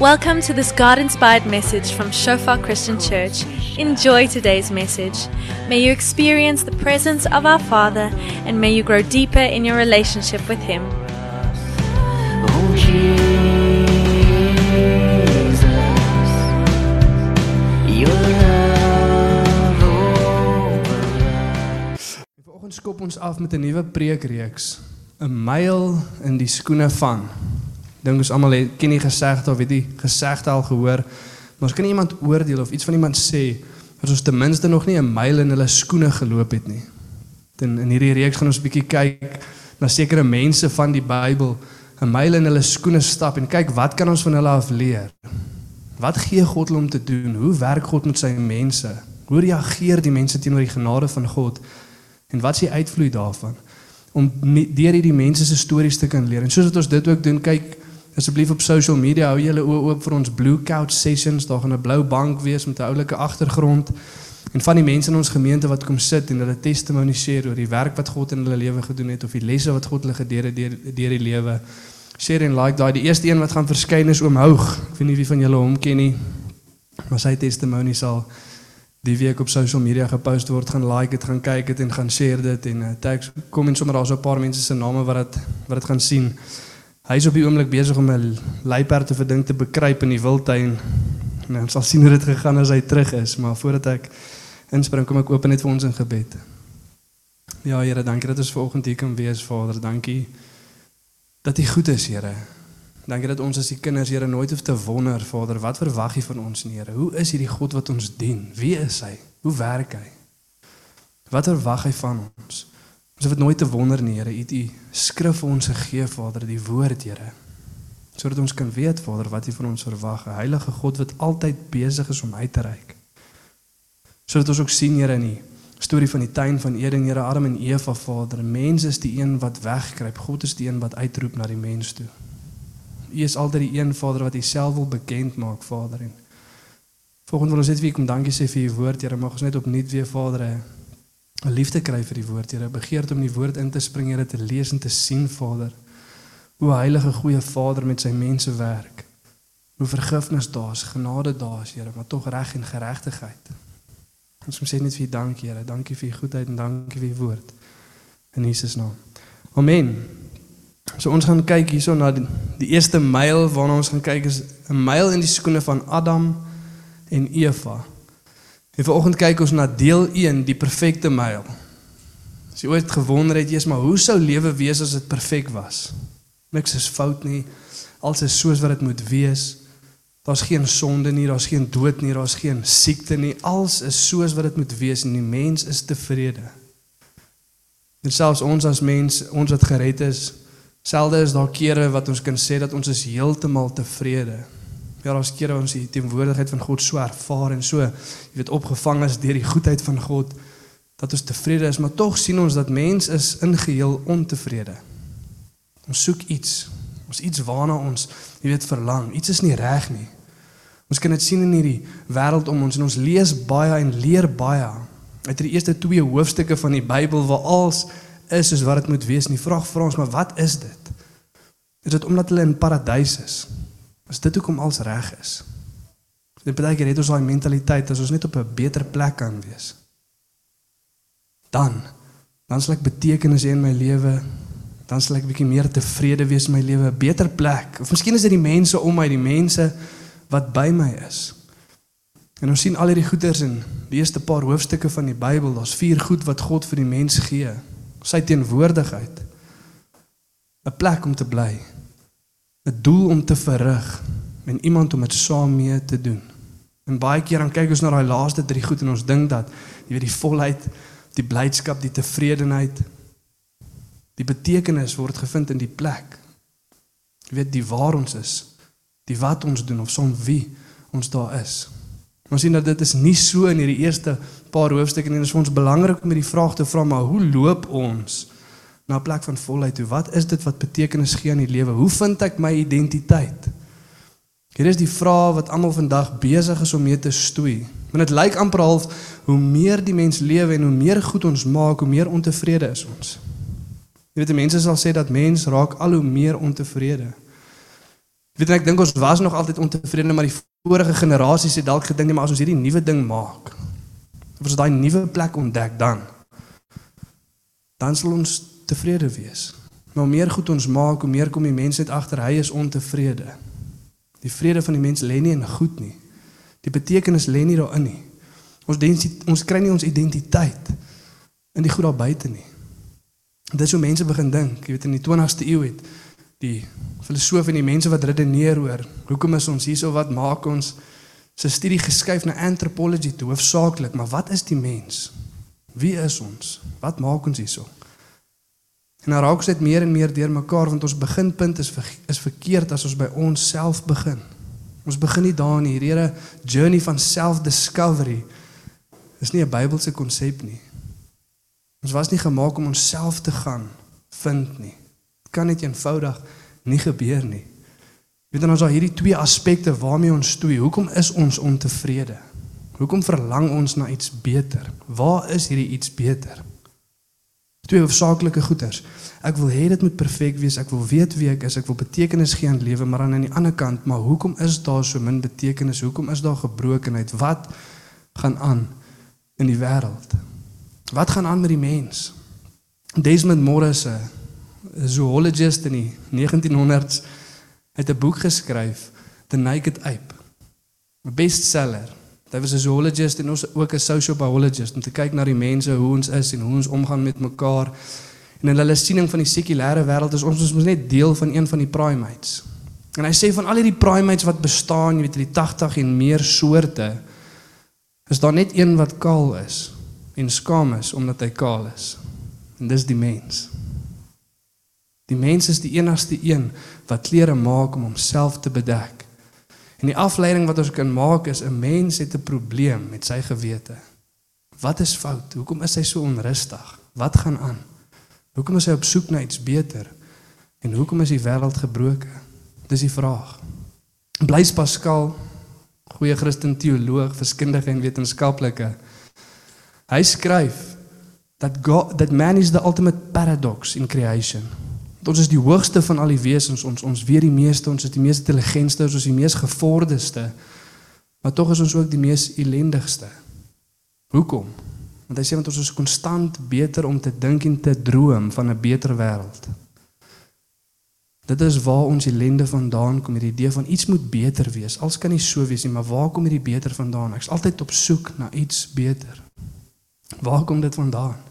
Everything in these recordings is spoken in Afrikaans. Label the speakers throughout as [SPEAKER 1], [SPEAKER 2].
[SPEAKER 1] Welcome to this God inspired message from Shofar Christian Church. Enjoy today's message. May you experience the presence of our Father and may you grow deeper in your relationship with Him.
[SPEAKER 2] Vanoggend skop ons af met 'n nuwe preekreeks, 'n myl in die skoene van. Dink ons almal het ken die gesegde of weet die gesegde al gehoor, maar ons kan iemand oordeel of iets van iemand sê as ons ten minste nog nie 'n myl in hulle skoene geloop het nie. Dan in hierdie reeks gaan ons 'n bietjie kyk na sekere mense van die Bybel, 'n myl in hulle skoene stap en kyk wat kan ons van hulle af leer? Wat gee God hulle om te doen? Hoe werk God met sy mense? Hoe reageer die mense teenoor die genade van God? En wat is die uitvloei daarvan? Om deur hierdie mense se stories te kan leer. En soos wat ons dit ook doen, kyk asseblief op social media, hou julle oë oop vir ons Blue Couch sessions. Daar gaan 'n blou bank wees met 'n oulike agtergrond. En van die mense in ons gemeente wat kom sit en hulle testimony share oor die werk wat God in hulle lewe gedoen het of die lesse wat God hulle geleer het deur deur die lewe. Share en like daai. Die eerste een wat gaan verskyn is oom Houg. Ek weet nie wie van julle hom ken nie. Maar sy testimony sal die week op social media gepost word, gaan like dit, gaan kyk dit en gaan share dit en uh, tags kom en sommer daar so 'n paar mense se name wat dit wat dit gaan sien. Hy's op die oomblik besig om 'n luiperd te verdink te bekruip in die wildtuin. En ons sal sien hoe dit gegaan as hy terug is, maar voordat ek inspring kom ek open net vir ons in gebed. Ja Here, dankie dat ons vanoggend hier kan wees, Vader. Dankie dat U goed is, Here. Dankie dat ons as die kinders Here nooit hoef te wonder, Vader, wat verwag U van ons, Here? Hoe is hierdie God wat ons dien? Wie is hy? Hoe werk hy? Wat verwag hy van ons? Ons hoef dit nooit te wonder nie, Here. U het U skrif ons gegee, Vader, die woord, Here. Sodat ons kan weet, Vader, wat U van ons verwag. 'n Heilige God wat altyd besig is om uit te reik. Sodat ons ook sien, Here, in die storie van die tuin van Eden, Here, Adam en Eva, Vader, mens is die een wat wegkruip. God is die een wat uitroep na die mens toe. U is altyd die een Vader wat Uself wil bekend maak, Vader. En volgende wil ons net weer kom dankie sê vir U woord, Here. Mag ons net opnuut weer, Vader, 'n 'n liefde kry vir die woord, Here. Begeerte om die woord in te spring, Here, te lees en te sien, Vader. Hoe heilige goeie Vader met sy mense werk. Hoe vergifnis daar's, genade daar's, Here, maar tog reg en geregtigheid. Ons kom sê net vir U dankie, Here. Dankie vir U goedheid en dankie vir U woord. In Jesus naam. Amen. So ons gaan kyk hierso na die, die eerste myl waarna ons gaan kyk is 'n myl in die skoene van Adam en Eva. En vanoggend kyk ons na deel 1, die perfekte myl. As jy ooit gewonder het, jy's maar hoe sou lewe wees as dit perfek was? Niks is fout nie. Alles is soos wat dit moet wees. Daar's geen sonde nie, daar's geen dood nie, daar's geen siekte nie. Alles is soos wat dit moet wees en die mens is tevrede. En selfs ons as mens, ons wat gered is, selde is daar kere wat ons kan sê dat ons is heeltemal tevrede. Ja, daar's kere waar ons die teenwoordigheid van God so ervaar en so, jy weet, opgevang is deur die goedheid van God dat ons tevrede is, maar tog sien ons dat mens is in geheel ontevrede. Ons soek iets, ons iets waarna ons, jy weet, verlang. Iets is nie reg nie. Ons kan dit sien in hierdie wêreld om ons en ons lees baie en leer baie uit die eerste twee hoofstukke van die Bybel waar alles is soos wat dit moet wees. En die vraag vra ons, maar wat is dit? Is dit omdat hulle in paradys is? Is dit hoekom alles reg is? Dit beteken net ons daai mentaliteit as ons net op 'n beter plek kan wees. Dan dan sal ek betekenis hê in my lewe. Dan sal ek bietjie meer tevrede wees in my lewe, 'n beter plek. Of miskien is dit die mense om my, die mense wat by my is. En ons sien al hierdie goeders in die eerste paar hoofstukke van die Bybel. Daar's vier goed wat God vir die mens gee. Sy teenwoordigheid. 'n Plek om te bly. 'n Doel om te verrig en iemand om dit saam mee te doen. En baie keer dan kyk ons na daai laaste drie goed en ons dink dat jy weet die volheid, die blydskap, die tevredenheid, die betekenis word gevind in die plek. Jy weet die waar ons is, die wat ons doen of som wie ons daar is. Ons sien dat dit is nie so in hierdie eerste paar hoofstukke nie. Dit is vir ons belangrik om hierdie vraag te vra, maar hoe loop ons na 'n plek van volheid toe? Wat is dit wat betekenis gee aan die lewe? Hoe vind ek my identiteit? Hier is die vraag wat almal vandag besig is om mee te stoei. Want dit lyk amper half hoe meer die mens lewe en hoe meer goed ons maak, hoe meer ontevrede is ons. Jy weet, die mense sal sê dat mens raak al hoe meer ontevrede. Weet jy ek dink ons was nog altyd ontevrede maar die vorige generasies het dalk gedink nee, maar as ons hierdie nuwe ding maak of as daai nuwe plek ontdek dan dan sal ons tevrede wees. Maar hoe meer goed ons maak, hoe meer kom die mens net agter hy is ontevrede. Die vrede van die mens lê nie in goed nie. Die betekenis lê nie daarin nie. Ons dink ons kry nie ons identiteit in die goed daar buite nie. Dis hoe mense begin dink. Jy weet in die 20ste eeu het die filosofe en die mense wat redeneer oor hoekom is ons hierso wat maak ons se studie geskuif na anthropology toe hoofsaaklik, maar wat is die mens? Wie is ons? Wat maak ons hierso? En nou raak ons net meer en meer deurmekaar want ons beginpunt is ver, is verkeerd as ons by ons self begin. Ons begin nie daar nie. Hierdie hele journey van self-discovery is nie 'n Bybelse konsep nie. Ons was nie gemaak om onsself te gaan vind nie. Dit kan net eenvoudig nie gebeur nie. Weet dan ons daar hierdie twee aspekte waarmee ons stoei. Hoekom is ons ontevrede? Hoekom verlang ons na iets beter? Waar is hierdie iets beter? Twee hoofsaaklike goeders. Ek wil hê dit moet perfek wees. Ek wil weet wie ek is. Ek wil betekenis gee aan lewe, maar aan die ander kant, maar hoekom is daar so min betekenis? Hoekom is daar gebrokenheid? Wat gaan aan in die wêreld? Wat gaan aan met die mens? Desmond Morris, 'n zoologist in die 1900s, het 'n boek geskryf, The Naked Ape. 'n Bestseller. Hy was 'n zoologist en ons ook 'n social biologist om te kyk na die mense, hoe ons is en hoe ons omgaan met mekaar. En in hulle siening van die sekulêre wêreld is ons ons mos net deel van een van die primates. En hy sê van al hierdie primates wat bestaan, jy weet, die 80 en meer soorte, is daar net een wat kaal is en skaam is omdat hy kaal is. En dis die mens. Die mens is die enigste een wat klere maak om homself te bedek. En die afleiding wat ons kan maak is 'n mens het 'n probleem met sy gewete. Wat is fout? Hoekom is hy so onrustig? Wat gaan aan? Hoekom is hy op soek na iets beter? En hoekom is die wêreld gebroken? Dis die vraag. Blaise Pascal, goeie Christen teoloog, wiskundige en wetenskaplike. Hy skryf dat God that man is the ultimate paradox in creation. Ons is die hoogste van al die wesens, ons ons weet die meeste, ons is die mees intelligentste, ons is die mees gevorderde. Maar tog is ons ook die mees ellendigste. Hoekom? Want hy sê want ons is konstant beter om te dink en te droom van 'n beter wêreld. Dit is waar ons ellende vandaan kom, hierdie idee van iets moet beter wees. Als kan nie so wees nie, maar waar kom hierdie beter vandaan? Ek's altyd op soek na iets beter. Waar kom dit vandaan?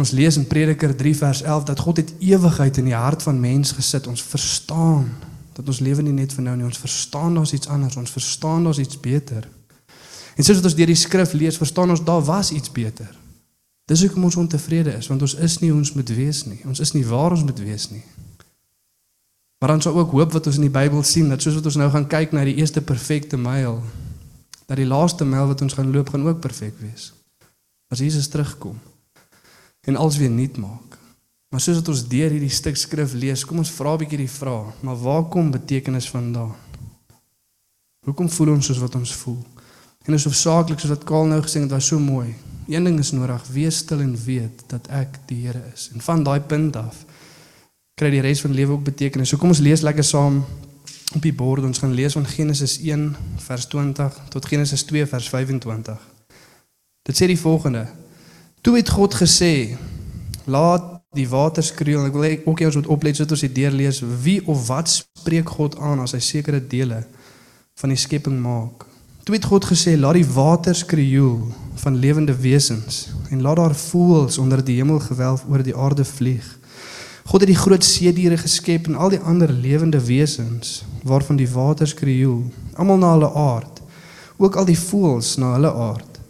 [SPEAKER 2] Ons lees in Prediker 3 vers 11 dat God het ewigheid in die hart van mens gesit. Ons verstaan dat ons lewe nie net vir nou nie, ons verstaan daar's iets anders, ons verstaan daar's iets beter. En soos wat ons deur die skrif lees, verstaan ons daar was iets beter. Dis hoekom ons ontevrede is, want ons is nie hoe ons moet wees nie. Ons is nie waar ons moet wees nie. Maar dan sou ook hoop wat ons in die Bybel sien dat soos wat ons nou gaan kyk na die eerste perfekte myl, dat die laaste myl wat ons gaan loop gaan ook perfek wees. As Jesus terugkom en alles weer nuut maak. Maar soos wat ons deur hierdie stuk skrif lees, kom ons vra 'n bietjie die vraag, maar waar kom betekenis vandaan? Hoekom voel ons soos wat ons voel? En is hoofsaaklik soos wat Kaal nou gesê het, was so mooi. Een ding is nodig, wees stil en weet dat ek die Here is. En van daai punt af kry die res van lewe ook betekenis. So kom ons lees lekker saam op die bord. Ons gaan lees van Genesis 1 vers 20 tot Genesis 2 vers 25. Dit sê die volgende: Toe het God gesê: "Laat die waters skreeu." Ek wil hê ook jy ons moet oplet sodat ons dit deurlees. Wie of wat spreek God aan as hy sekere dele van die skepping maak? Toe het God gesê: "Laat die waters skreeu van lewende wesens en laat daar voëls onder die hemelgewelf oor die aarde vlieg." God het die groot see diere geskep en al die ander lewende wesens waarvan die waters skreeu, almal na hulle aard, ook al die voëls na hulle aard.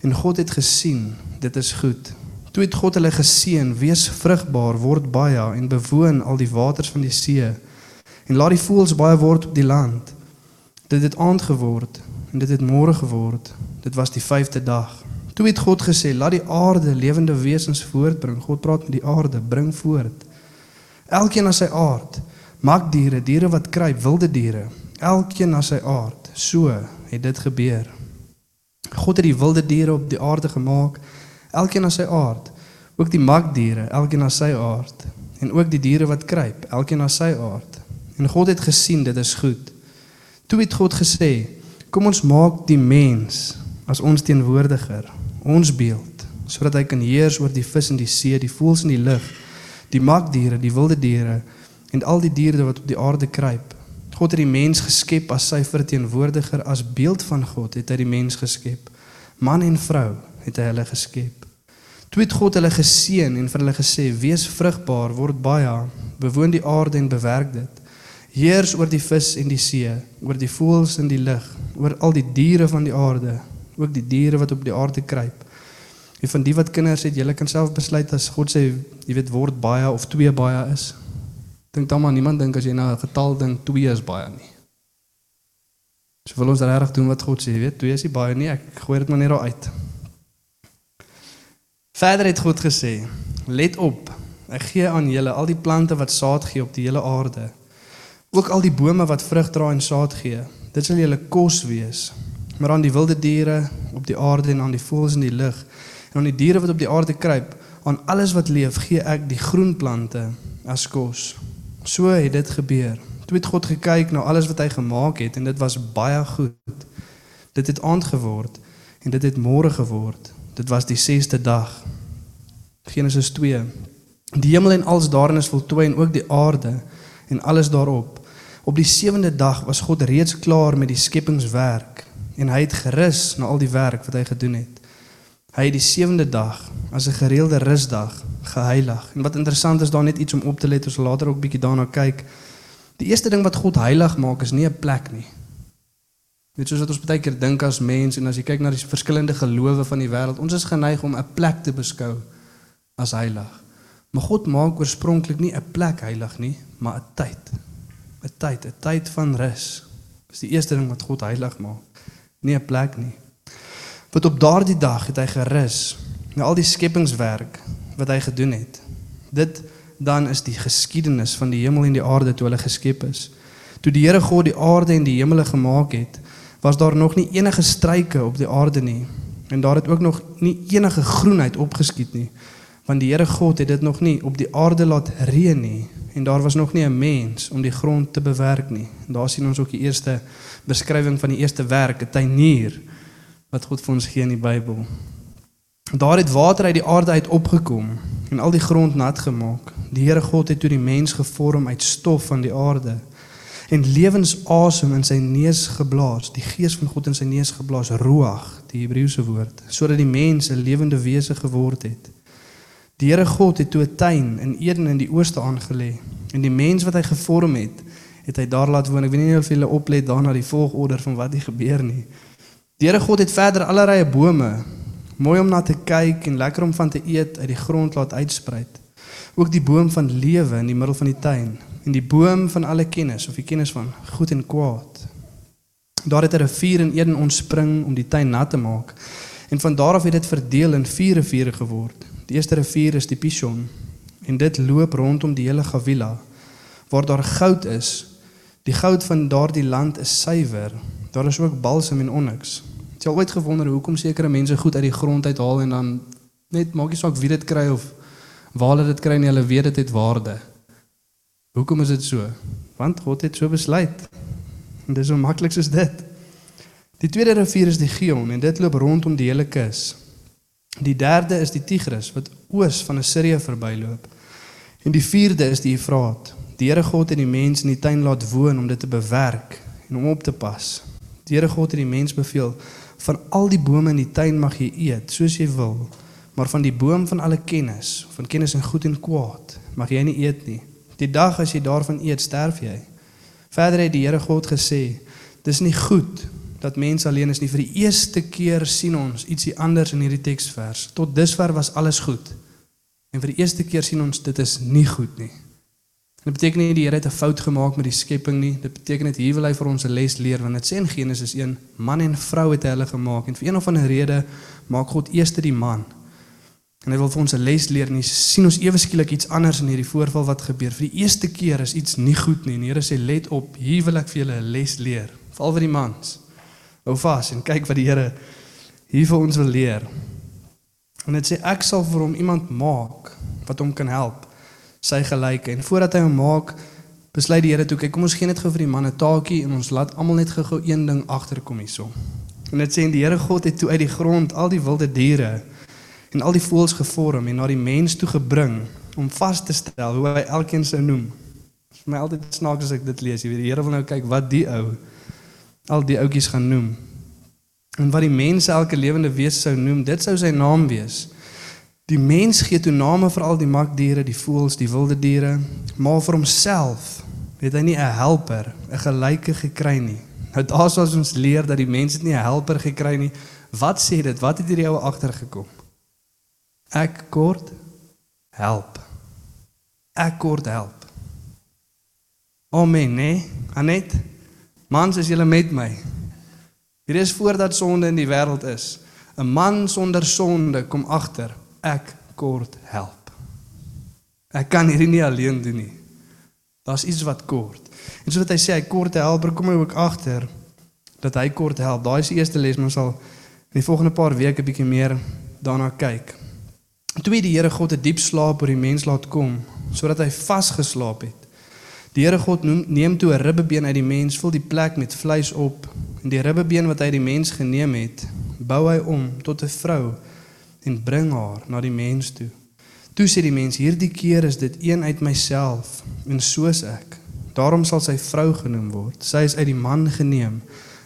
[SPEAKER 2] En God het gesien dit is goed. Toe het God hulle geseën, wees vrugbaar, word baie en bewoon al die waters van die see en laat die voëls baie word op die land. Dit het aand geword en dit het môre geword. Dit was die 5de dag. Toe het God gesê, laat die aarde lewende wesens voortbring. God praat met die aarde, bring voort. Elkeen na sy aard. Maak diere, diere wat kruip, wilde diere. Elkeen na sy aard. So het dit gebeur. God het die wilde diere op die aarde gemaak elkeen na sy aard, ook die makdiere, elkeen na sy aard, en ook die diere wat kruip, elkeen na sy aard. En God het gesien dit is goed. Toe het God gesê: "Kom ons maak die mens as ons teenwoordiger, ons beeld, sodat hy kan heers oor die vis in die see, die voëls in die lug, die makdiere, die wilde diere en al die diere wat op die aarde kruip." God het die mens geskep as sy verteenwoordiger, as beeld van God het hy die mens geskep. Man en vrou het hy hulle geskep. Toe het God hulle geseën en vir hulle gesê: "Wees vrugbaar, word baie, bewoon die aarde en bewerk dit. Heers oor die vis en die see, oor die voëls in die lug, oor al die diere van die aarde, ook die diere wat op die aarde kruip." En van die wat kinders het, julle kan self besluit as God sê, jy weet word baie of twee baie is. Dink dan maar niemand dink as jy na 'n getal dink 2 is baie nie. So wil ons regtig doen wat God sê, jy weet, 2 is nie baie nie, ek gooi dit maar net daar uit. Verder het God gesê: "Let op, ek gee aan julle al die plante wat saad gee op die hele aarde, ook al die bome wat vrug dra en saad gee. Dit sal julle kos wees. Maar aan die wilde diere op die aarde en aan die voëls in die lug en aan die diere wat op die aarde kruip, aan alles wat leef, gee ek die groen plante as kos." So het dit gebeur. Toe het God gekyk na alles wat hy gemaak het en dit was baie goed. Dit het aand geword en dit het môre geword. Dit was die 6ste dag. Genesis 2. Die hemel en alles daarin is voltooi en ook die aarde en alles daarop. Op die 7de dag was God reeds klaar met die skepingswerk en hy het gerus na al die werk wat hy gedoen het. Hy het die 7de dag as 'n gereelde rusdag geheilig. En wat interessant is daar net iets om op te let, ons later ook bietjie daarna kyk. Die eerste ding wat God heilig maak is nie 'n plek nie. Net soos wat ons baie keer dink as mens en as jy kyk na die verskillende gelowe van die wêreld, ons is geneig om 'n plek te beskou as heilig. Maar God maak oorspronklik nie 'n plek heilig nie, maar 'n tyd. 'n Tyd, 'n tyd van rus. Dis die eerste ding wat God heilig maak. Nie 'n plek nie. Want op daardie dag het hy gerus na al die skepingswerk wat hy gedoen het. Dit dan is die geskiedenis van die hemel en die aarde toe hulle geskep is. Toe die Here God die aarde en die hemele gemaak het, was daar nog nie enige struike op die aarde nie en daar het ook nog nie enige groenheid opgeskiet nie want die Here God het dit nog nie op die aarde laat reën nie en daar was nog nie 'n mens om die grond te bewerk nie. En daar sien ons ook die eerste beskrywing van die eerste werk, 'n tuinier wat God vir ons gee in die Bybel. Daar het water uit die aarde uit opgekom en al die grond nat gemaak. Die Here God het toe die mens gevorm uit stof van die aarde en lewensasem in sy neus geblaas, die gees van God in sy neus geblaas, ruach, die Hebreëse woord, sodat die mens 'n lewende wese geword het. Die Here God het toe 'n tuin in Eden in die ooste aangelê en die mens wat hy gevorm het, het hy daar laat woon. Ek weet nie of julle oplet daarna die volgorde van wat hier gebeur nie. Die Here God het verder allerlei bome mooi om na te kyk en lekker om van te eet uit die grond laat uitspruit. Ook die boom van lewe in die middel van die tuin en die boom van alle kennis of die kennis van goed en kwaad. Daar het 'n rivier in Eden ontspring om die tuin nat te maak. En van daar af het dit verdeel in vier riviere geword. Die eerste rivier is die Pishon en dit loop rondom die hele Gavila waar daar goud is. Die goud van daardie land is suiwer. Daar is ook balsam en onyx. Het jy ooit gewonder hoekom sekere mense goed uit die grond uithaal en dan net maak nie saak wie dit kry of waar hulle dit kry nie, hulle weet dit het waarde. Hoekom is dit so? Want God het so besluit. En dis so maklik soos dit. Die tweede rivier is die Gihon en dit loop rondom die hele kus. Die derde is die Tigris wat oos van Assirië verbyloop. En die vierde is die Efraat. Die Here God het die mens in die tuin laat woon om dit te bewerk en om op te pas. Die Here God het die mens beveel van al die bome in die tuin mag jy eet soos jy wil, maar van die boom van alle kennis, van kennis en goed en kwaad, mag jy nie eet nie. Die dag as jy daarvan eet, sterf jy. Verder het die Here God gesê, dis nie goed dat mens alleen is nie. Vir die eerste keer sien ons ietsie anders in hierdie teksvers. Tot dusver was alles goed. En vir die eerste keer sien ons dit is nie goed nie. Dit beteken nie die Here het 'n fout gemaak met die skepping nie. Dit beteken net hier wil hy vir ons 'n les leer want dit sê in Genesis 1 man en vrou het hy hulle gemaak en vir een of ander rede maak God eers die man. En hy wil vir ons 'n les leer en hy sien ons ewe skielik iets anders in hierdie voorval wat gebeur. Vir die eerste keer is iets nie goed nie. En die Here sê let op, hier wil ek vir julle 'n les leer, veral vir die mans. Hou vas en kyk wat die Here hier vir ons wil leer. En dit sê ek sal vir hom iemand maak wat hom kan help sy gelyke en voordat hy hom maak besluit die Here toe kyk kom ons gee net gou vir die man 'n taakie en ons laat almal net gou een ding agterkom hierso. En dit sê en die Here God het toe uit die grond al die wilde diere en al die voëls gevorm en na die mens toe gebring om vas te stel hoe hy elkeen sou noem. Dit is vir my altyd snaaks as ek dit lees. Jy weet die Here wil nou kyk wat die ou al die ouetjies gaan noem. En wat die mense elke lewende wese sou noem, dit sou sy naam wees. Die mens gee toe name vir al die makdiere, die voëls, die wilde diere, maar vir homself het hy nie 'n helper, 'n gelyke gekry nie. Nou daar's ons leer dat die mens het nie 'n helper gekry nie. Wat sê dit? Wat het hierdie ou agtergekom? Ek kort help. Ek kort help. Amen, né? Anet. Mans, is julle met my? Hier is voordat sonde in die wêreld is. 'n Man sonder sonde kom agter. Ek kort help. Ek kan hierdie nie alleen doen nie. Daar's iets wat kort. En sodat hy sê hy kort helper, kom hy ook agter dat hy kort help. Daai is die eerste les, ons sal in die volgende paar weke bietjie meer daarna kyk. Twee die Here God 'n diep slaap oor die mens laat kom sodat hy vasgeslaap het. Die Here God noem, neem toe 'n ribbebeen uit die mens, vul die plek met vleis op en die ribbebeen wat hy die mens geneem het, bou hy om tot 'n vrou en bring haar na die mens toe. Toe sê die mens: "Hierdie keer is dit een uit myself en soos ek. Daarom sal sy vrou genoem word. Sy is uit die man geneem.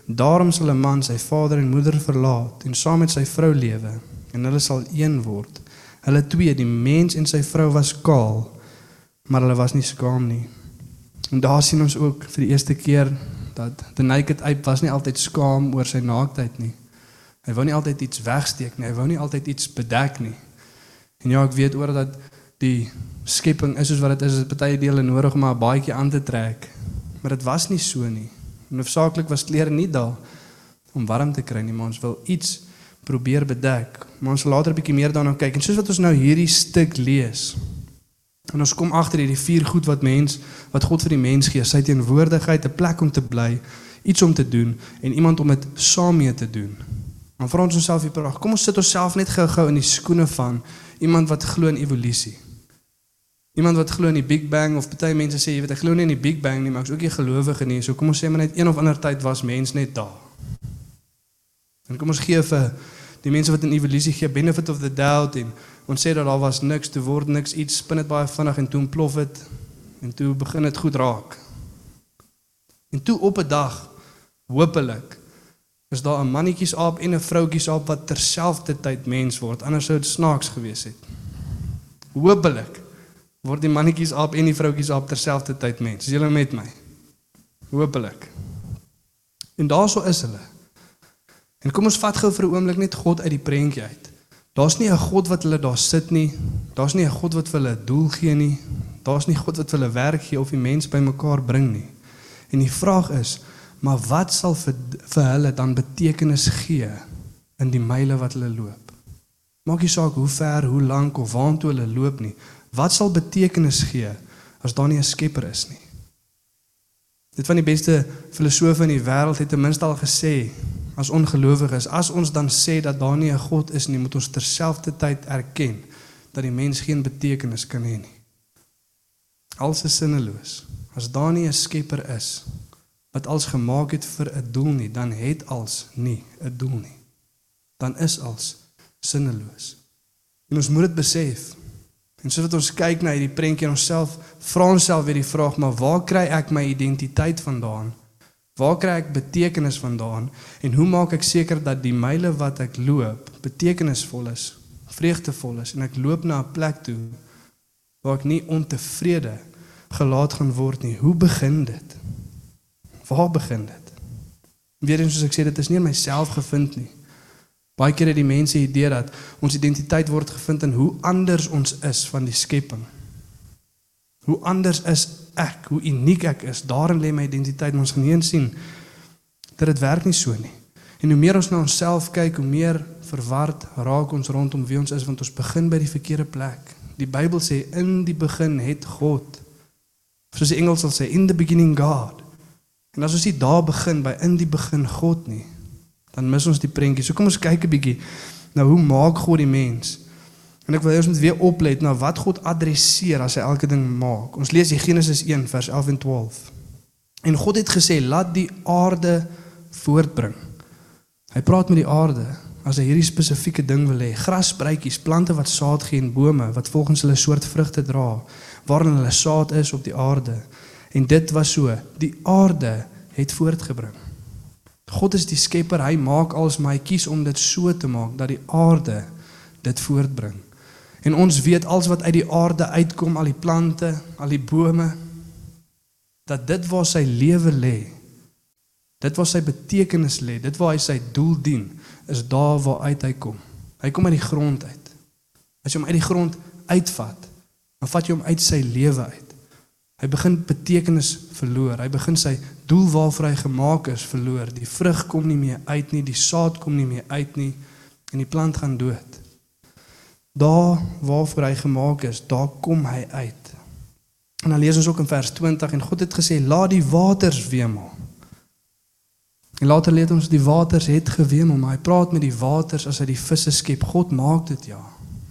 [SPEAKER 2] Daarom sal 'n man sy vader en moeder verlaat en saam met sy vrou lewe en hulle sal een word." Hulle twee, die mens en sy vrou was kaal, maar hulle was nie skaam nie. En daar sien ons ook vir die eerste keer dat the naked ape was nie altyd skaam oor sy naaktheid nie. Hy wou nie altyd iets wegsteek nie, hy wou nie altyd iets bedek nie. En ja, ek weet oor dat die skepping is soos wat dit is, is baie dele nodig om 'n baadjie aan te trek. Maar dit was nie so nie. En hoofsaaklik was klere nie daar om warm te kry nie, maar ons wil iets probeer bedek. Maar ons later 'n bietjie meer daarna kyk. En soos wat ons nou hierdie stuk lees, en ons kom agter hierdie vier goed wat mens wat God vir die mens gee, sy teenwoordigheid, 'n plek om te bly, iets om te doen en iemand om dit saam mee te doen. Dan vra ons onsself hier praat. Kom ons sit onsself net gou-gou in die skoene van iemand wat glo in evolusie. Iemand wat glo in die Big Bang of baie mense sê jy weet ek glo nie in die Big Bang nie, maar ek's ook nie gelowige nie. So kom ons sê maar net een of ander tyd was mens net daar. En kom ons gee vir die mense wat in evolusie gee benefit of the doubt en ons sê dat daar was niks te word niks iets spin dit baie vinnig en toe ontplof dit en toe begin dit goed raak. En toe op 'n dag hopelik is daar 'n mannetjies aap en 'n vroutjies aap wat terselfdertyd mens word anders sou dit snaaks gewees het. Hopelik word die mannetjies aap en die vroutjies aap terselfdertyd mens. Is julle met my? Hopelik. En daarso is hulle. En kom ons vat gou vir 'n oomblik net God uit die prentjie uit. Daar's nie 'n God wat hulle daar sit nie. Daar's nie 'n God wat vir hulle 'n doel gee nie. Daar's nie God wat vir hulle werk gee of die mens bymekaar bring nie. En die vraag is, maar wat sal vir vir hulle dan betekenis gee in die myle wat hulle loop? Maak nie saak hoe ver, hoe lank of waartoe hulle loop nie. Wat sal betekenis gee as daar nie 'n skepper is nie? Dit van die beste filosofe in die wêreld het ten minste al gesê as ongelowiges, as ons dan sê dat daar nie 'n God is nie, moet ons terselfdertyd erken dat die mens geen betekenis kan hê nie. Alles is sinneloos. As daar nie 'n Skepper is wat alles gemaak het vir 'n doel nie, dan het alles nie 'n doel nie. Dan is alles sinneloos. En ons moet dit besef. En soos ons kyk na hierdie prentjie in onsself, vra onsself weer die vraag, maar waar kry ek my identiteit vandaan? Waar kry ek betekenis vandaan en hoe maak ek seker dat die myle wat ek loop betekenisvol is, vreugdevol is en ek loop na 'n plek toe waar ek nie ontevrede gelaat gaan word nie. Hoe begin dit? Waar begin dit? Weer eens soos ek sê dit is nie in myself gevind nie. Baie kere het die mense idee dat ons identiteit word gevind in hoe anders ons is van die skepping. Hoe anders is ek, hoe uniek ek is, daarin lê my identiteit. Ons gaan eens sien dat dit werk nie so nie. En hoe meer ons na onsself kyk, hoe meer verward raak ons rondom wie ons is want ons begin by die verkeerde plek. Die Bybel sê in die begin het God. Soos die Engels sal sê in the beginning God. En as ons nie daar begin by in die begin God nie, dan mis ons die prentjie. So kom ons kyk 'n bietjie nou hoe maak God die mens? En ek wil hê ons moet weer oplet na wat God adresseer as hy elke ding maak. Ons lees Genesis 1 vers 11 en 12. En God het gesê: "Laat die aarde voortbring." Hy praat met die aarde as hy hierdie spesifieke ding wil hê. Grasbruitjies, plante wat saad gee en bome wat volgens hulle soort vrugte dra, waarin hulle saad is op die aarde. En dit was so, die aarde het voortgebring. God is die skepper, hy maak alles, maar hy kies om dit so te maak dat die aarde dit voortbring. En ons weet als wat uit die aarde uitkom, al die plante, al die bome, dat dit waar sy lewe lê, dit waar sy betekenis lê, dit waar hy sy doel dien, is daar waar uit hy kom. Hy kom uit die grond uit. As jy hom uit die grond uitvat, dan vat jy hom uit sy lewe uit. Hy begin betekenis verloor. Hy begin sy doel waarvoor hy gemaak is verloor. Die vrug kom nie meer uit nie, die saad kom nie meer uit nie en die plant gaan dood. Daar waarvoor hy gemaak is, daar kom hy uit. En dan lees ons ook in vers 20 en God het gesê laat die waters wemel. En later leer ons die waters het gewemel, maar hy praat met die waters as hy die visse skep. God maak dit ja.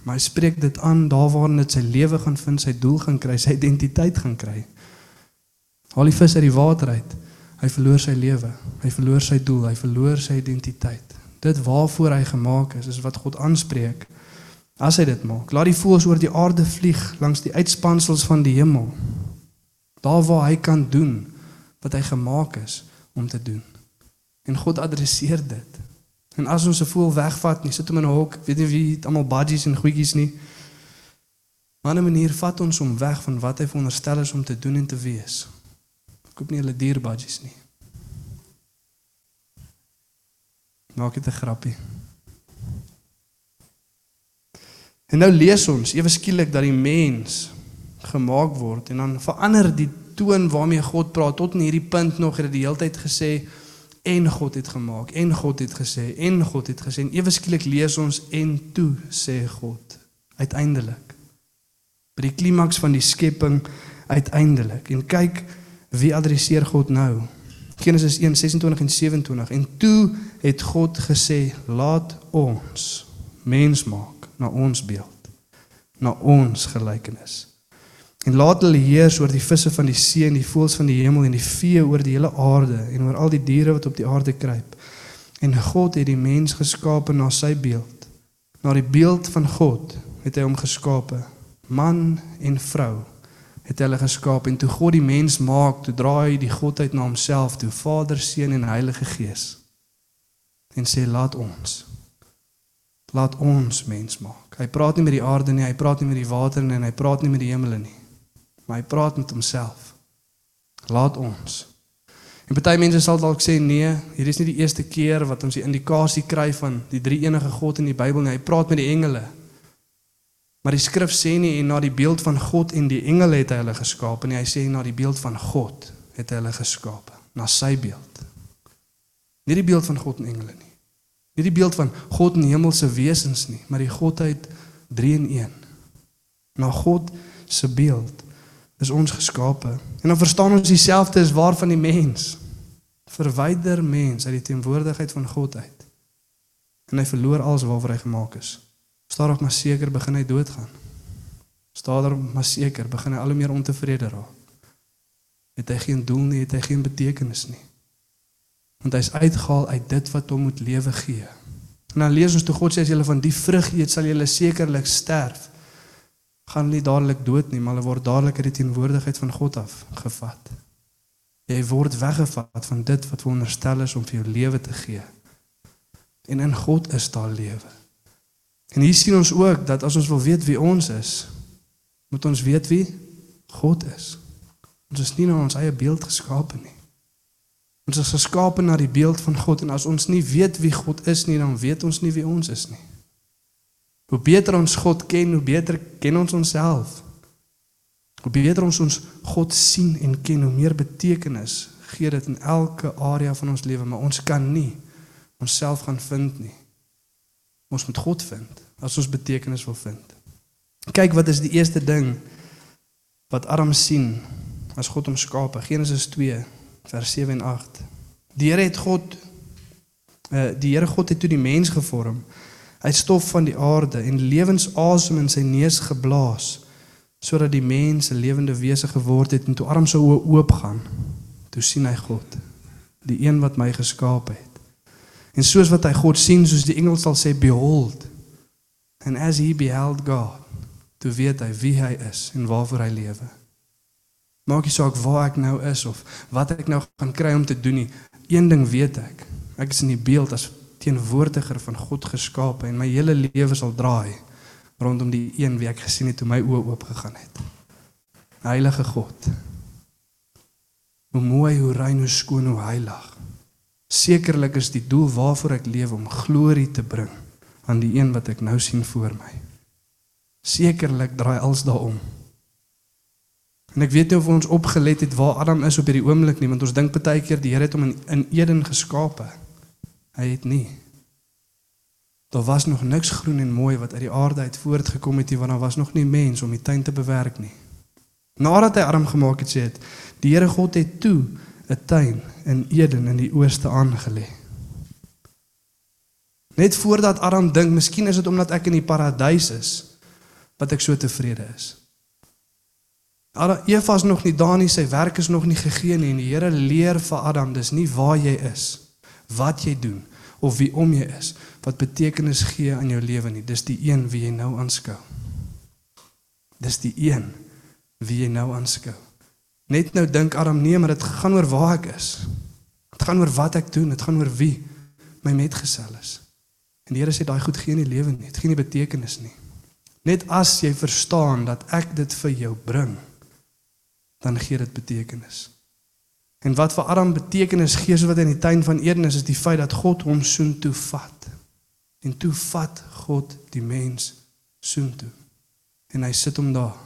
[SPEAKER 2] Maar hy spreek dit aan daar waar dit sy lewe gaan vind, sy doel gaan kry, sy identiteit gaan kry. Haal die vis uit die water uit. Hy verloor sy lewe. Hy verloor sy doel, hy verloor sy identiteit. Dit waarvoor hy gemaak is, is wat God aanspreek. As hy dit maak, laat die voëls oor die aarde vlieg langs die uitspansels van die hemel. Daar waar hy kan doen wat hy gemaak is om te doen. En God adresseer dit. En as ons 'n voël wegvat, nie sit hom in 'n hok, weet nie wie almal budgies en goedjies nie. Maar 'n manier vat ons hom weg van wat hy veronderstel is om te doen en te wees. Ek koop nie hulle dier budgies nie. Maak dit 'n grappie. En nou lees ons ewe skielik dat die mens gemaak word. En dan verander die toon waarmee God praat tot in hierdie punt nog het hy die hele tyd gesê en God het gemaak en God het gesê en God het gesê. En ewe skielik lees ons en toe sê God uiteindelik. By die klimaks van die skepping uiteindelik. En kyk wie adresseer God nou? Genesis 1:26 en 27 en toe het God gesê laat ons mens maak na ons beeld, na ons gelykenis. En laat hulle heers oor die visse van die see en die voëls van die hemel en die vee oor die hele aarde en oor al die diere wat op die aarde kruip. En God het die mens geskape na sy beeld. Na die beeld van God het hy hom geskape. Man en vrou het hulle geskaap en toe God die mens maak, toe draai hy die godheid na homself, toe Vader, Seun en Heilige Gees. En sê laat ons laat ons mens maak. Hy praat nie met die aarde nie, hy praat nie met die water nie en hy praat nie met die hemele nie. Maar hy praat met homself. Laat ons. En baie mense sal dalk sê nee, hier is nie die eerste keer wat ons die indikasie kry van die drie enige God in die Bybel nie. Hy praat met die engele. Maar die skrif sê nie en na die beeld van God en die engele het hy hulle geskaap nie. Hy sê na die beeld van God het hy hulle geskaap, na sy beeld. Nie die beeld van God en engele nie. Nie die beeld van God en hemelse wesens nie, maar die godheid 3 in 1. Na God se beeld is ons geskape. En dan verstaan ons dieselfde is waar van die mens. Verwyder mens uit die teenwoordigheid van God uit. En hy verloor alles waarvoor hy gemaak is. Stadig maar seker begin hy doodgaan. Stadig maar seker begin hy al hoe meer ontevrede raak. Het hy geen doel nie, het hy geen betekenis nie want hy's uitgehaal uit dit wat hom moet lewe gee. En dan lees ons toe God sê as julle van die vrug eet, sal julle sekerlik sterf. Gaan nie dadelik dood nie, maar hulle word dadelik uit die teenwoordigheid van God af gevat. Jy word weggevat van dit wat veronderstel is om vir jou lewe te gee. En in God is daar lewe. En hier sien ons ook dat as ons wil weet wie ons is, moet ons weet wie God is. Ons is nie na ons eie beeld geskape nie. Ons is geskape na die beeld van God en as ons nie weet wie God is nie, dan weet ons nie wie ons is nie. Hoe beter ons God ken, hoe beter ken ons onsself. Hoe beter ons ons God sien en ken, hoe meer betekenis gee dit in elke area van ons lewe, maar ons kan nie onsself gaan vind nie. Ons moet God vind as ons betekenis wil vind. Kyk wat is die eerste ding wat Adam sien as God hom skaap. Genesis 2 vers 7 en 8. Die Here het God uh die Here God het toe die mens gevorm. Het stof van die aarde en lewensasem in sy neus geblaas sodat die mens 'n lewende wese geword het en toe arms sou oop gaan. Toe sien hy God, die een wat my geskaap het. En soos wat hy God sien, soos die engel sal sê behold. And as he beheld God, toe weet hy wie hy is en waarvoor hy lewe. Maak nie saak waar ek nou is of wat ek nou gaan kry om te doen nie. Een ding weet ek. Ek is in die beeld as teenwoordiger van God geskape en my hele lewe sal draai rondom die een wie ek gesien het toe my oë oop gegaan het. Heilige God. Hoe mooi, hoe rein, hoe skoon, hoe heilig. Sekerlik is die doel waarvoor ek leef om glorie te bring aan die een wat ek nou sien voor my. Sekerlik draai alles daaroor. En ek weet nie of ons opgelet het waar Adam is op hierdie oomblik nie, want ons dink baie keer die Here het hom in, in Eden geskape. Hy het nie. Daar was nog niks groen en mooi wat uit die aarde uit voortgekom het nie, want daar was nog nie mens om die tuin te bewerk nie. Nadat hy Adam gemaak het, sê dit, die Here God het toe 'n tuin in Eden in die ooste aangelê. Net voordat Adam dink, miskien is dit omdat ek in die paradys is wat ek so tevrede is. Adam Eva is nog nie daar nie, sy werk is nog nie gegee nie en die Here leer vir Adam, dis nie waar jy is, wat jy doen of wie om jy is wat betekenis gee aan jou lewe nie. Dis die een wie jy nou aanskou. Dis die een wie jy nou aanskou. Net nou dink Adam nee, maar dit gaan oor waar ek is. Dit gaan oor wat ek doen, dit gaan oor wie my metgesel is. En die Here sê daai goed gee nie lewe nie, dit gee nie betekenis nie. Net as jy verstaan dat ek dit vir jou bring, dan gee dit betekenis. En wat vir Adam betekenis gee so wat in die tuin van Eden is, is die feit dat God hom soontoe vat. En toe vat God die mens soontoe. En hy sit hom daar.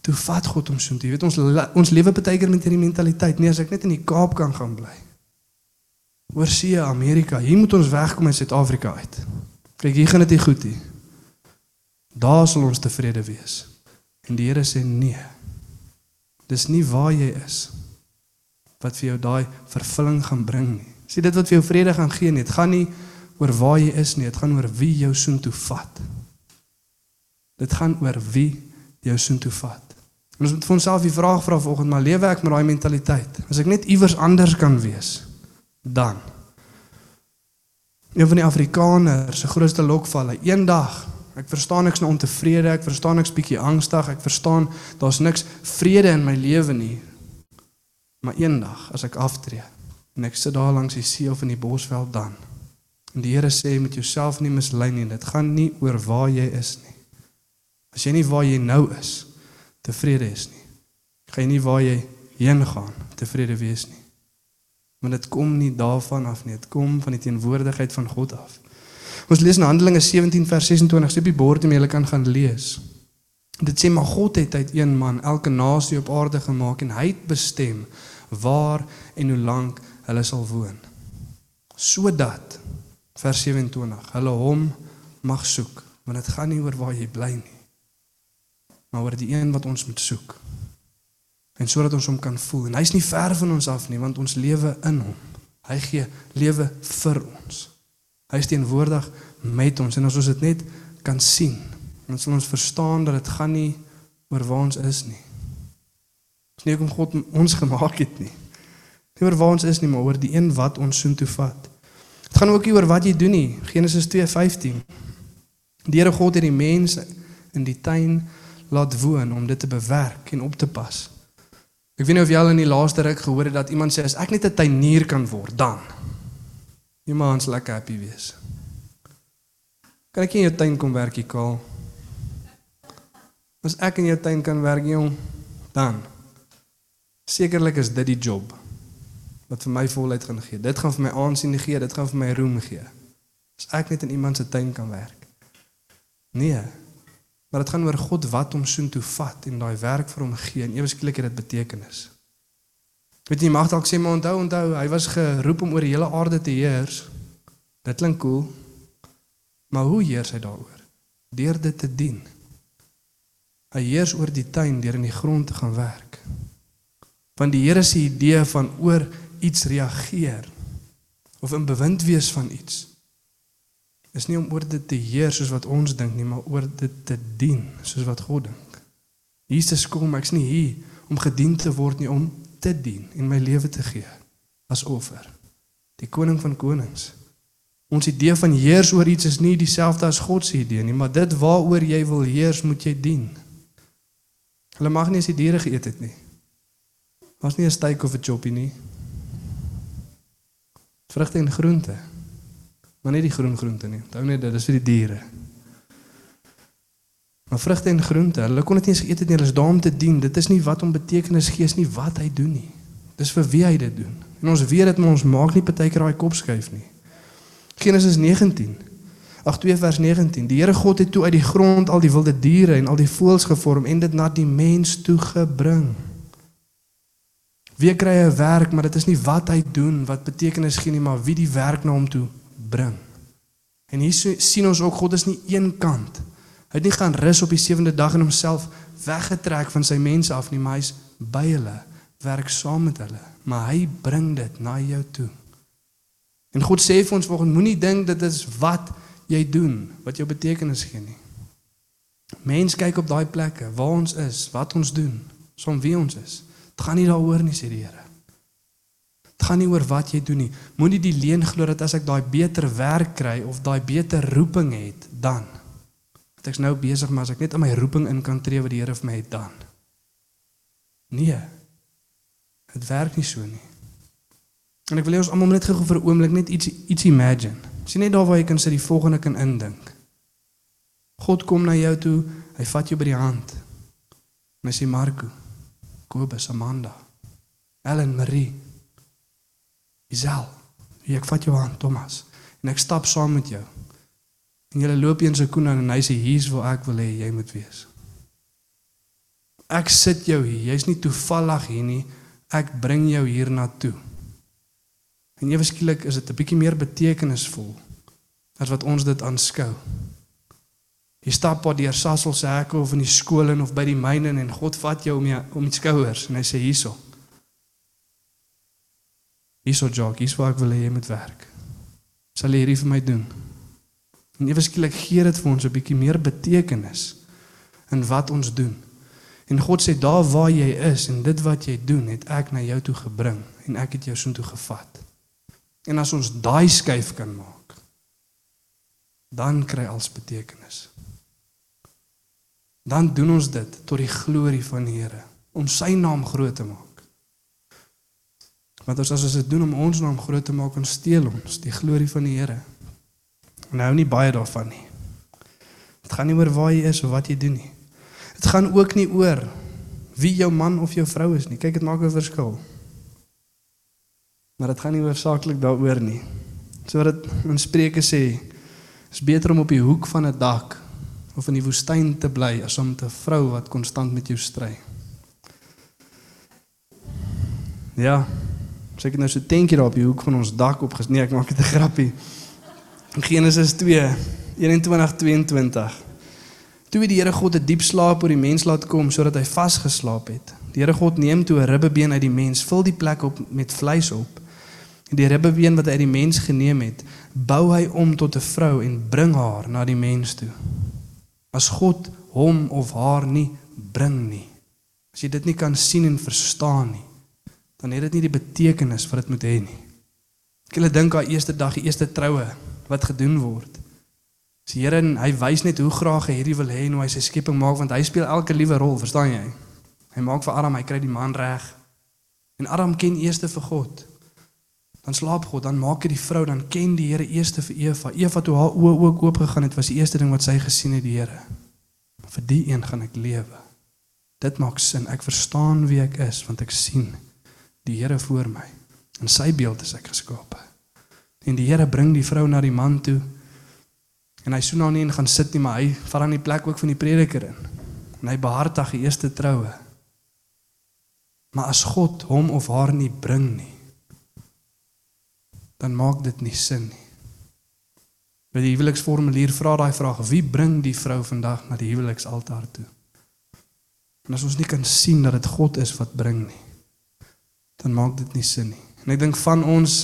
[SPEAKER 2] Toe vat God hom soontoe. Jy weet ons ons lewe baie keer met hierdie mentaliteit, nee, as ek net in die Kaap kan gaan bly. Oorsee Amerika, hier moet ons wegkom uit Suid-Afrika uit. Kyk, hier gaan dit nie goed nie. Daar sal ons tevrede wees. En die Here sê nee. Dis nie waar jy is wat vir jou daai vervulling gaan bring nie. Sien dit wat vir jou vrede gaan gee nie. Dit gaan nie oor waar jy is nie, dit gaan oor wie jou soontoe vat. Dit gaan oor wie jou soontoe vat. En ons moet vir onsself die vraag vra vanoggend, maar lewe ek met daai mentaliteit? As ek net iewers anders kan wees, dan Een van die Afrikaners se grootste lokvalle, eendag Ek verstaan ek's nou ontevrede, ek verstaan ek's bietjie angstig, ek verstaan daar's niks vrede in my lewe nie. Maar eendag as ek aftree en ek sit daar langs die see of in die bosveld dan en die Here sê met jouself nie mislei nie, dit gaan nie oor waar jy is nie. As jy nie waar jy nou is tevrede is nie, gaan jy nie waar jy heen gaan tevrede wees nie. Want dit kom nie daarvan af nie, dit kom van die teenwoordigheid van God af. Ons lees in Handelinge 17 vers 26, sê op die bord om julle kan gaan lees. Dit sê maar God het uit een man elke nasie op aarde gemaak en hy het bestem waar en hoe lank hulle sal woon. Sodat vers 27 hulle hom mag soek, want dit gaan nie oor waar jy bly nie, maar oor die een wat ons moet soek. En sodat ons hom kan voel en hy's nie ver van ons af nie, want ons lewe in hom. Hy gee lewe vir ons. Hy is teenwoordig met ons en as ons dit net kan sien, dan sal ons verstaan dat dit gaan nie oor waar ons is nie. Dit is nie om God ons gemaak het nie. Nie oor waar ons is nie, maar oor die een wat ons soontoe vat. Dit gaan ook nie oor wat jy doen nie. Genesis 2:15. Die Here God het die mens in die tuin laat woon om dit te bewerk en op te pas. Ek weet nie of jy al in die laaste ruk gehoor het dat iemand sê as ek net 'n tuinier kan word, dan Jy maar ons lekker happy wees. Kan ek in jou tuin kom werk, Kaal? As ek in jou tuin kan werk, jong, dan sekerlik is dit die job wat vir my voluit gaan gee. Dit gaan vir my aansien gee, dit gaan vir my roem gee. As ek net in iemand se tuin kan werk. Nee. Maar dit gaan oor God wat hom soontoe vat en daai werk vir hom gee en ewe skielik het dit betekenis. Weet jy mag dalk sê maar onthou onthou hy was geroep om oor die hele aarde te heers. Dit klink cool. Maar hoe heers hy daaroor? Deur dit te dien. Hy heers oor die tuin deur in die grond te gaan werk. Want die Here se idee van oor iets reageer of in bewind wees van iets is nie om oor dit te heers soos wat ons dink nie, maar oor dit te dien soos wat God dink. Jesus kom, ek's nie hier om gedien te word nie, om te dien en my lewe te gee as offer. Die koning van konings. Ons idee van heers oor iets is nie dieselfde as God se idee nie, maar dit waaroor jy wil heers, moet jy dien. Hulle mag nie as die diere geëet het nie. Was nie 'n steak of 'n choppie nie. Vrugte en groente. Maar nie die groen groente nie. Onthou net dit is vir die diere. Maar vrugte en groente, hulle kon dit nie eens het nie, hulle is daar om te dien. Dit is nie wat om betekenis gee nie wat hy doen nie. Dis vir wie hy dit doen. En ons weet dit maar ons maak nie partykeer daai kop skuif nie. Genesis 19. Ag 2 vers 19. Die Here God het toe uit die grond al die wilde diere en al die voëls gevorm en dit na die mens toe gebring. Wie kry 'n werk, maar dit is nie wat hy doen wat betekenis gee nie, maar wie die werk na hom toe bring. En hier sien ons ook God is nie een kant. Hy het nie gaan rus op die sewende dag en homself weggetrek van sy mense af nie, maar hy's by hulle, werk saam met hulle, maar hy bring dit na jou toe. En God sê vir ons volgens moenie dink dit is wat jy doen wat jou betekenis gee nie. Mens kyk op daai plekke waar ons is, wat ons doen, som wie ons is. Dit gaan nie daaroor nie, sê die Here. Dit gaan nie oor wat jy doen nie. Moenie die leuen glo dat as ek daai beter werk kry of daai beter roeping het, dan dat ek's nou besig maar as ek net in my roeping in kan tree wat die Here vir my het dan. Nee. Dit werk nie so nie. En ek wil hê ons almal net gou vir 'n oomblik net iets iets imagine. Sien net daar waar jy kan sit die volgende kan indink. God kom na jou toe, hy vat jou by die hand. Hy sê Marco, Kobus, Amanda, Ellen, Marie, Isel, ek vat jou hand, Thomas, en ek stap saam met jou. En julle loop eens 'n koen en hy sê hier's waar ek wil hê jy moet wees. Ek sit jou hier. Jy's nie toevallig hier nie. Ek bring jou hier na toe. En ewe skielik is dit 'n bietjie meer betekenisvol as wat ons dit aanskou. Jy stap op deur Sassel se hekke of in die skool en of by die myne en God vat jou om jy, om die skouers en hy sê hierso. Hierso Jock, hier's waar ek wil hê jy moet werk. Sal jy hierdie vir my doen? En ewe skielik gee dit vir ons 'n bietjie meer betekenis in wat ons doen. En God sê daar waar jy is en dit wat jy doen, het ek na jou toe gebring en ek het jou soontoe gevat. En as ons daai skuif kan maak, dan kry alles betekenis dan doen ons dit tot die glorie van die Here om sy naam groot te maak. Want as ons dit doen om ons naam groot te maak, dan steel ons die glorie van die Here. En hou nie baie daarvan nie. Dit gaan nie oor waar jy is of wat jy doen nie. Dit gaan ook nie oor wie jou man of jou vrou is nie. Kyk, dit maak 'n verskil. Maar dit gaan nie oorsaaklik daaroor nie. So dit in Spreuke sê, is beter om op die hoek van 'n dak of in die woestyn te bly as om 'n vrou wat konstant met jou stry. Ja. Sê ek nou so tentjie daar op die hoek van ons dak op gesnee, ek maak dit 'n grappie. In Genesis 2 21:22. Toe die Here God 'n diep slaap oor die mens laat kom sodat hy vasgeslaap het. Die Here God neem toe 'n ribbebeen uit die mens, vul die plek op met vleis op. En die ribbebeen wat hy uit die mens geneem het, bou hy om tot 'n vrou en bring haar na die mens toe as God hom of haar nie bring nie. As jy dit nie kan sien en verstaan nie, dan het dit nie die betekenis wat dit moet hê nie. Ek wil dink aan eerste dag, die eerste troue wat gedoen word. Die Here hy wys net hoe graag hy hierdie wil hê en hoe hy sy skepping maak want hy speel elke liewe rol, verstaan jy? Hy maak vir Adam, hy kry die man reg. En Adam ken eerste vir God. Dan slaap God, dan maak hy die vrou, dan ken die Here eerste vir Eva. Eva toe haar oë ook oop gegaan het, was die eerste ding wat sy gesien het die Here. Vir die een gaan ek lewe. Dit maak sin. Ek verstaan wie ek is want ek sien die Here voor my. In sy beeld is ek geskape. En die Here bring die vrou na die man toe. En hy soen haar nie en gaan sit nie, maar hy vat aan die plek ook van die prediker in. En hy behartig die eerste troue. Maar as God hom of haar nie bring nie, dan maak dit nie sin nie. By die huweliksformulier vra daai vraag: Wie bring die vrou vandag na die huweliksaltaar toe? En as ons nie kan sien dat dit God is wat bring nie, dan maak dit nie sin nie. En ek dink van ons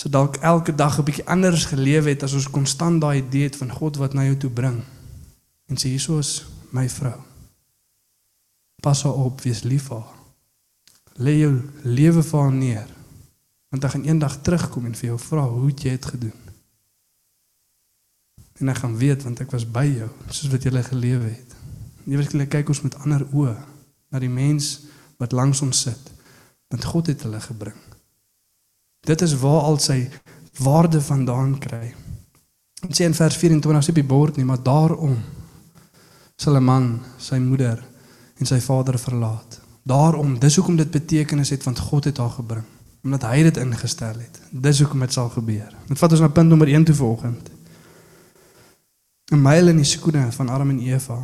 [SPEAKER 2] So dalk elke dag 'n bietjie anders gelewe het as ons konstant daai idee het van God wat na jou toe bring. En sê hierso is my vrou. Pas op, wees lief vir haar. Lê jou lewe vir haar neer. Want hy gaan eendag terugkom en vir jou vra hoe het jy dit gedoen. En hy gaan weet want ek was by jou soos wat jy gelewe het. Nie werklik kyk ons met ander oë na die mens wat langs ons sit. Want God het hulle gebring. Dit is waar al sy waarde vandaan kry. Dit sê in vers 24 sê op die bord nie, maar daarom sal 'n man sy moeder en sy vader verlaat. Daarom, dis hoekom dit betekenis het want God het haar gebring, omdat hy dit ingestel het. Dis hoekom dit sal gebeur. Dit vat ons na punt nommer 1 toe vanoggend. 'n Myl in die skoene van Adam en Eva.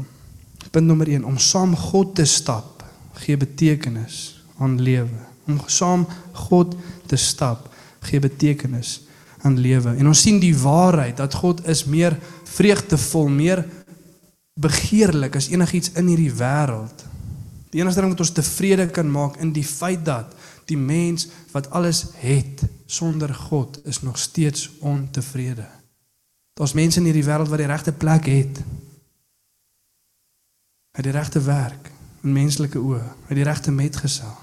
[SPEAKER 2] Punt nommer 1 om saam God te stap gee betekenis aan lewe. Om saam God te stap gee betekenis aan lewe. En ons sien die waarheid dat God is meer vreugdevol, meer begeerlik as enigiets in hierdie wêreld. Die enigste ding wat ons tevrede kan maak in die feit dat die mens wat alles het sonder God is nog steeds ontevrede. Daar's mense in hierdie wêreld wat die regte plek het. Het die regte werk in menslike oë, het die regte metgesel.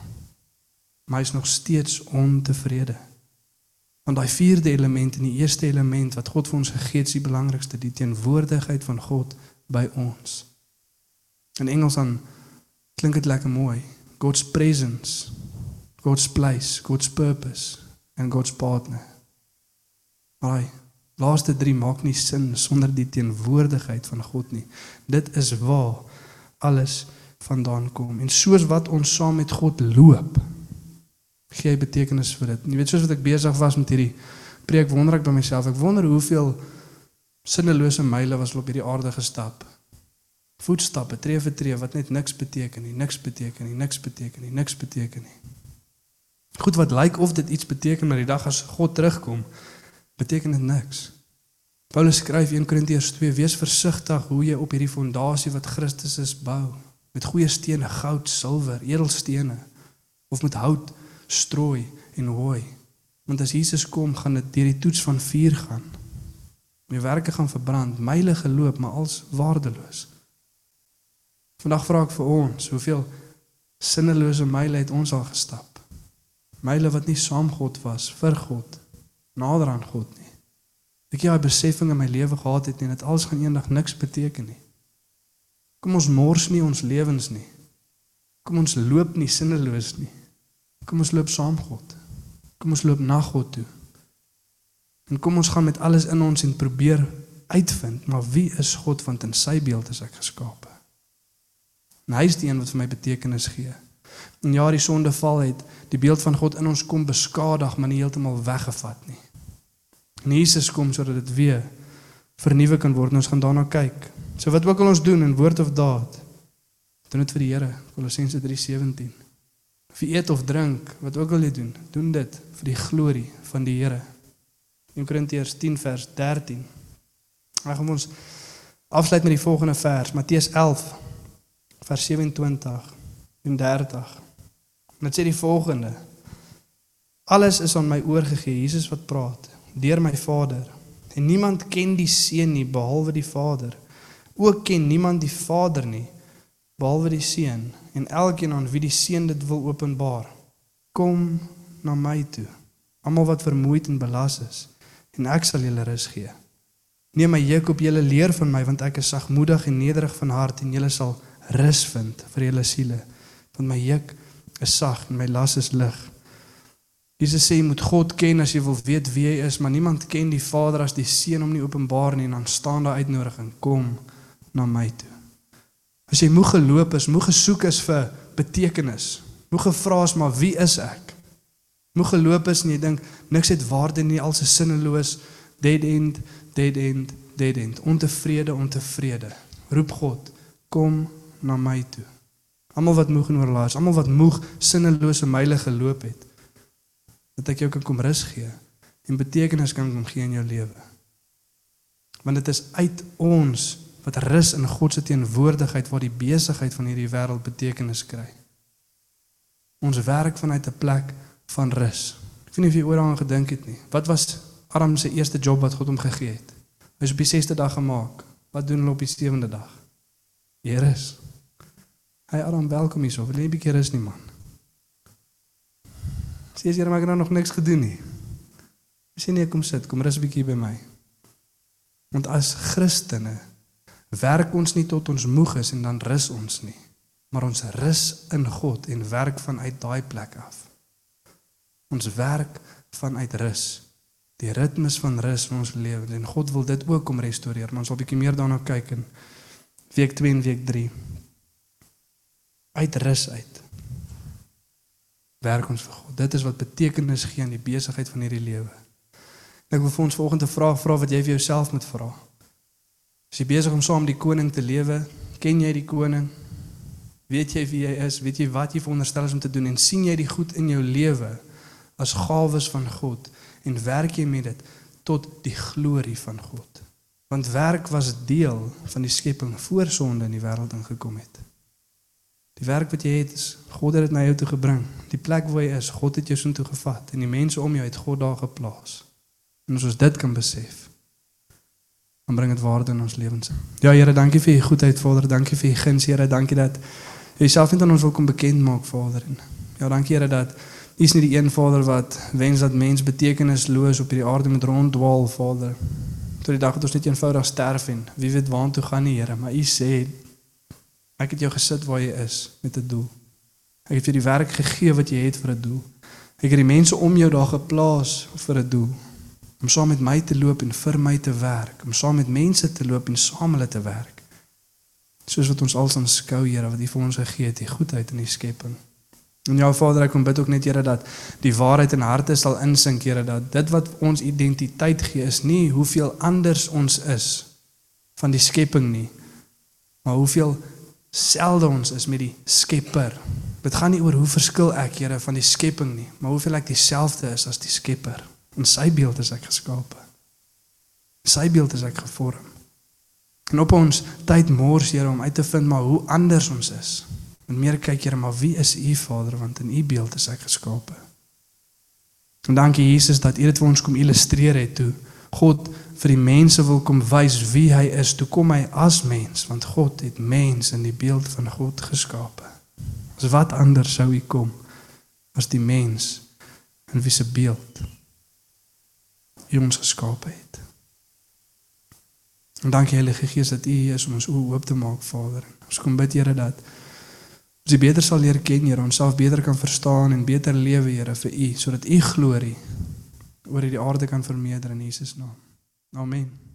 [SPEAKER 2] Maar hy is nog steeds ontevrede. Want daai vierde element en die eerste element wat God vir ons gegee het, is die belangrikste, die teenwoordigheid van God by ons. In Engels dan klink dit lekker mooi. God's presence, God's place, God's purpose and God's partner. Maar laaste drie maak nie sin sonder die teenwoordigheid van God nie. Dit is waar alles vandaan kom. En soos wat ons saam met God loop, gee betekenis vir dit. Jy weet soos wat ek besig was met hierdie preek wonder ek by myself, ek wonder hoeveel sinnelose myle was op hierdie aarde gestap. Voetstappe, tree vir tree wat net niks beteken nie, niks beteken nie, niks beteken nie, niks beteken nie. Goed wat lyk of dit iets beteken maar die dag as God terugkom, beteken dit niks. Paulus skryf 1 Korintiërs 2: Wees versigtig hoe jy op hierdie fondasie wat Christus is bou, met goeie stene, goud, silwer, edelstene of met hout strooi en hooi. Want as Jesus kom, gaan dit deur die toets van vuur gaan. My werke gaan verbrand, myle geloop, maar als waardeloos. Vandag vra ek vir ons, hoeveel sinnelose myle het ons al gestap? Myle wat nie saam God was vir God, nader aan God nie. Ek het 'n besefing in my lewe gehad het en dit alles gaan eendag niks beteken nie. Kom ons mors nie ons lewens nie. Kom ons loop nie sinneloos nie. Kom ons loop saam God. Kom ons loop na God toe. En kom ons gaan met alles in ons en probeer uitvind, maar wie is God want in sy beeld is ek geskape. En hy is die een wat vir my betekenis gee. En ja, die sondeval het die beeld van God in ons kom beskadig, maar nie heeltemal weggevat nie. En Jesus kom sodat dit weer vernuwe kan word. Ons gaan daarna kyk. So wat ook al ons doen in woord of daad, doen dit vir die Here. Kolossense 3:17. Of eet of drink, wat ook al jy doen, doen dit vir die glorie van die Here. In Korintiërs 10 vers 13. Ek gaan ons afsluit met die volgende vers, Matteus 11 vers 27 en 30. Dit sê die volgende: Alles is aan my oorgegee, Jesus wat praat, deur my Vader. En niemand ken die Seun nie behalwe die Vader. Ook ken niemand die Vader nie behalwe die seun en elkeen aan wie die seun dit wil openbaar kom na my toe. Almal wat vermoeid en belas is en ek sal julle rus gee. Neem my juk op julle leer van my want ek is sagmoedig en nederig van hart en julle sal rus vind vir julle siele. Want my juk is sag en my las is lig. Jesus sê jy moet God ken as jy wil weet wie hy is maar niemand ken die Vader as die seun hom nie openbaar nie en dan staan daar uitnodiging kom na my toe As jy moeg geloop is, moeg gesoek is vir betekenis. Moeg gevra is maar wie is ek? Moeg geloop is en jy dink niks het waarde nie, alles is sinneloos, dead end, dead end, dead end. Ontevrede, ontevrede. Roep God, kom na my toe. Almal wat moeg en oorlaas, almal wat moeg sinnelose myle geloop het, dat ek jou kan kom rus gee en betekenis kan kom gee in jou lewe. Want dit is uit ons wat rus in God se teenwoordigheid waar die besigheid van hierdie wêreld betekenis kry. Ons werk vanuit 'n plek van rus. Ek weet nie of jy ooit daaraan gedink het nie. Wat was Adam se eerste job wat God hom gegee het? Hy is op die 6de dag gemaak. Wat doen hulle op die 7de dag? Hier is. Hy Adam, welkom hierso. Wil jy 'n bietjie rus nie, man? Sê jy maar nou nog niks gedoen nie. Sê nee, kom sit, kom rus 'n bietjie by my. Want as Christene werk ons nie tot ons moeg is en dan rus ons nie, maar ons rus in God en werk vanuit daai plek af. Ons werk vanuit rus. Die ritmes van rus in ons lewe en God wil dit ook kom restoreer, maar ons sal 'n bietjie meer daarna kyk in week 2 en week 3. Uit rus uit. Werk ons vir God. Dit is wat betekenis gee aan die besigheid van hierdie lewe. Ek wil vir ons volgende vraag vra wat jy vir jouself moet vra. Is jy besig om saam die koning te lewe? Ken jy die koning? Weet jy wie hy is? Weet jy wat jy veronderstel is om te doen en sien jy die goed in jou lewe as gawes van God en werk jy met dit tot die glorie van God? Want werk was deel van die skepping voor sonde in die wêreld ingekom het. Die werk wat jy het, is God het dit na jou toe gebring. Die plek waar jy is, God het jou soontoe gevat en die mense om jou het God daar geplaas. En ons dit kan besef, dan bring dit waarde in ons lewens. Ja Here, dankie vir u goedheid, Vader. Dankie vir u guns, Here. Dankie dat u self net aan ons wil kom bekend maak, Vader. En ja, dankie Here dat u is nie die een Vader wat wens dat mens betekenisloos op hierdie aarde moet ronddwaal, Vader. Tot die dag dat ons net eenvoudig sterf en wie weet waartoe gaan nie, Here, maar u sê ek het jou gesit waar jy is met 'n doel. Ek het vir die werk gegee wat jy het vir 'n doel. Ek het die mense om jou daar geplaas vir 'n doel om saam met my te loop en vir my te werk, om saam met mense te loop en saam hulle te werk. Soos wat ons alsaan skou, Here, wat U vir ons gegee het, die goedheid in die skepping. En ja Vader, ek kom bid ook net Here dat die waarheid in harte sal insink, Here, dat dit wat ons identiteit gee is nie hoeveel anders ons is van die skepping nie, maar hoeveel selde ons is met die Skepper. Dit gaan nie oor hoe verskil ek, Here, van die skepping nie, maar hoeveel ek dieselfde is as die Skepper. In sy beeld is ek geskape. In sy beeld is ek gevorm. En op ons tyd mors Here om uit te vind maar hoe anders ons is. En meer kyk Here, maar wie is U Vader want in U beeld is ek geskape. En dankie Jesus dat U dit vir ons kom illustreer het toe God vir die mense wil kom wys wie hy is, toe kom hy as mens want God het mens in die beeld van God geskape. As wat anders sou hy kom as die mens in wie se beeld hy ons geskape het. En dankie Heilige Gees dat U hier is om ons oë oop te maak, Vader. Ons kom bid Here dat ons U beter sal leer ken, Here, onsself beter kan verstaan en beter lewe, Here, vir U, sodat U glorie oor hierdie aarde kan vermeerder in Jesus naam. Amen.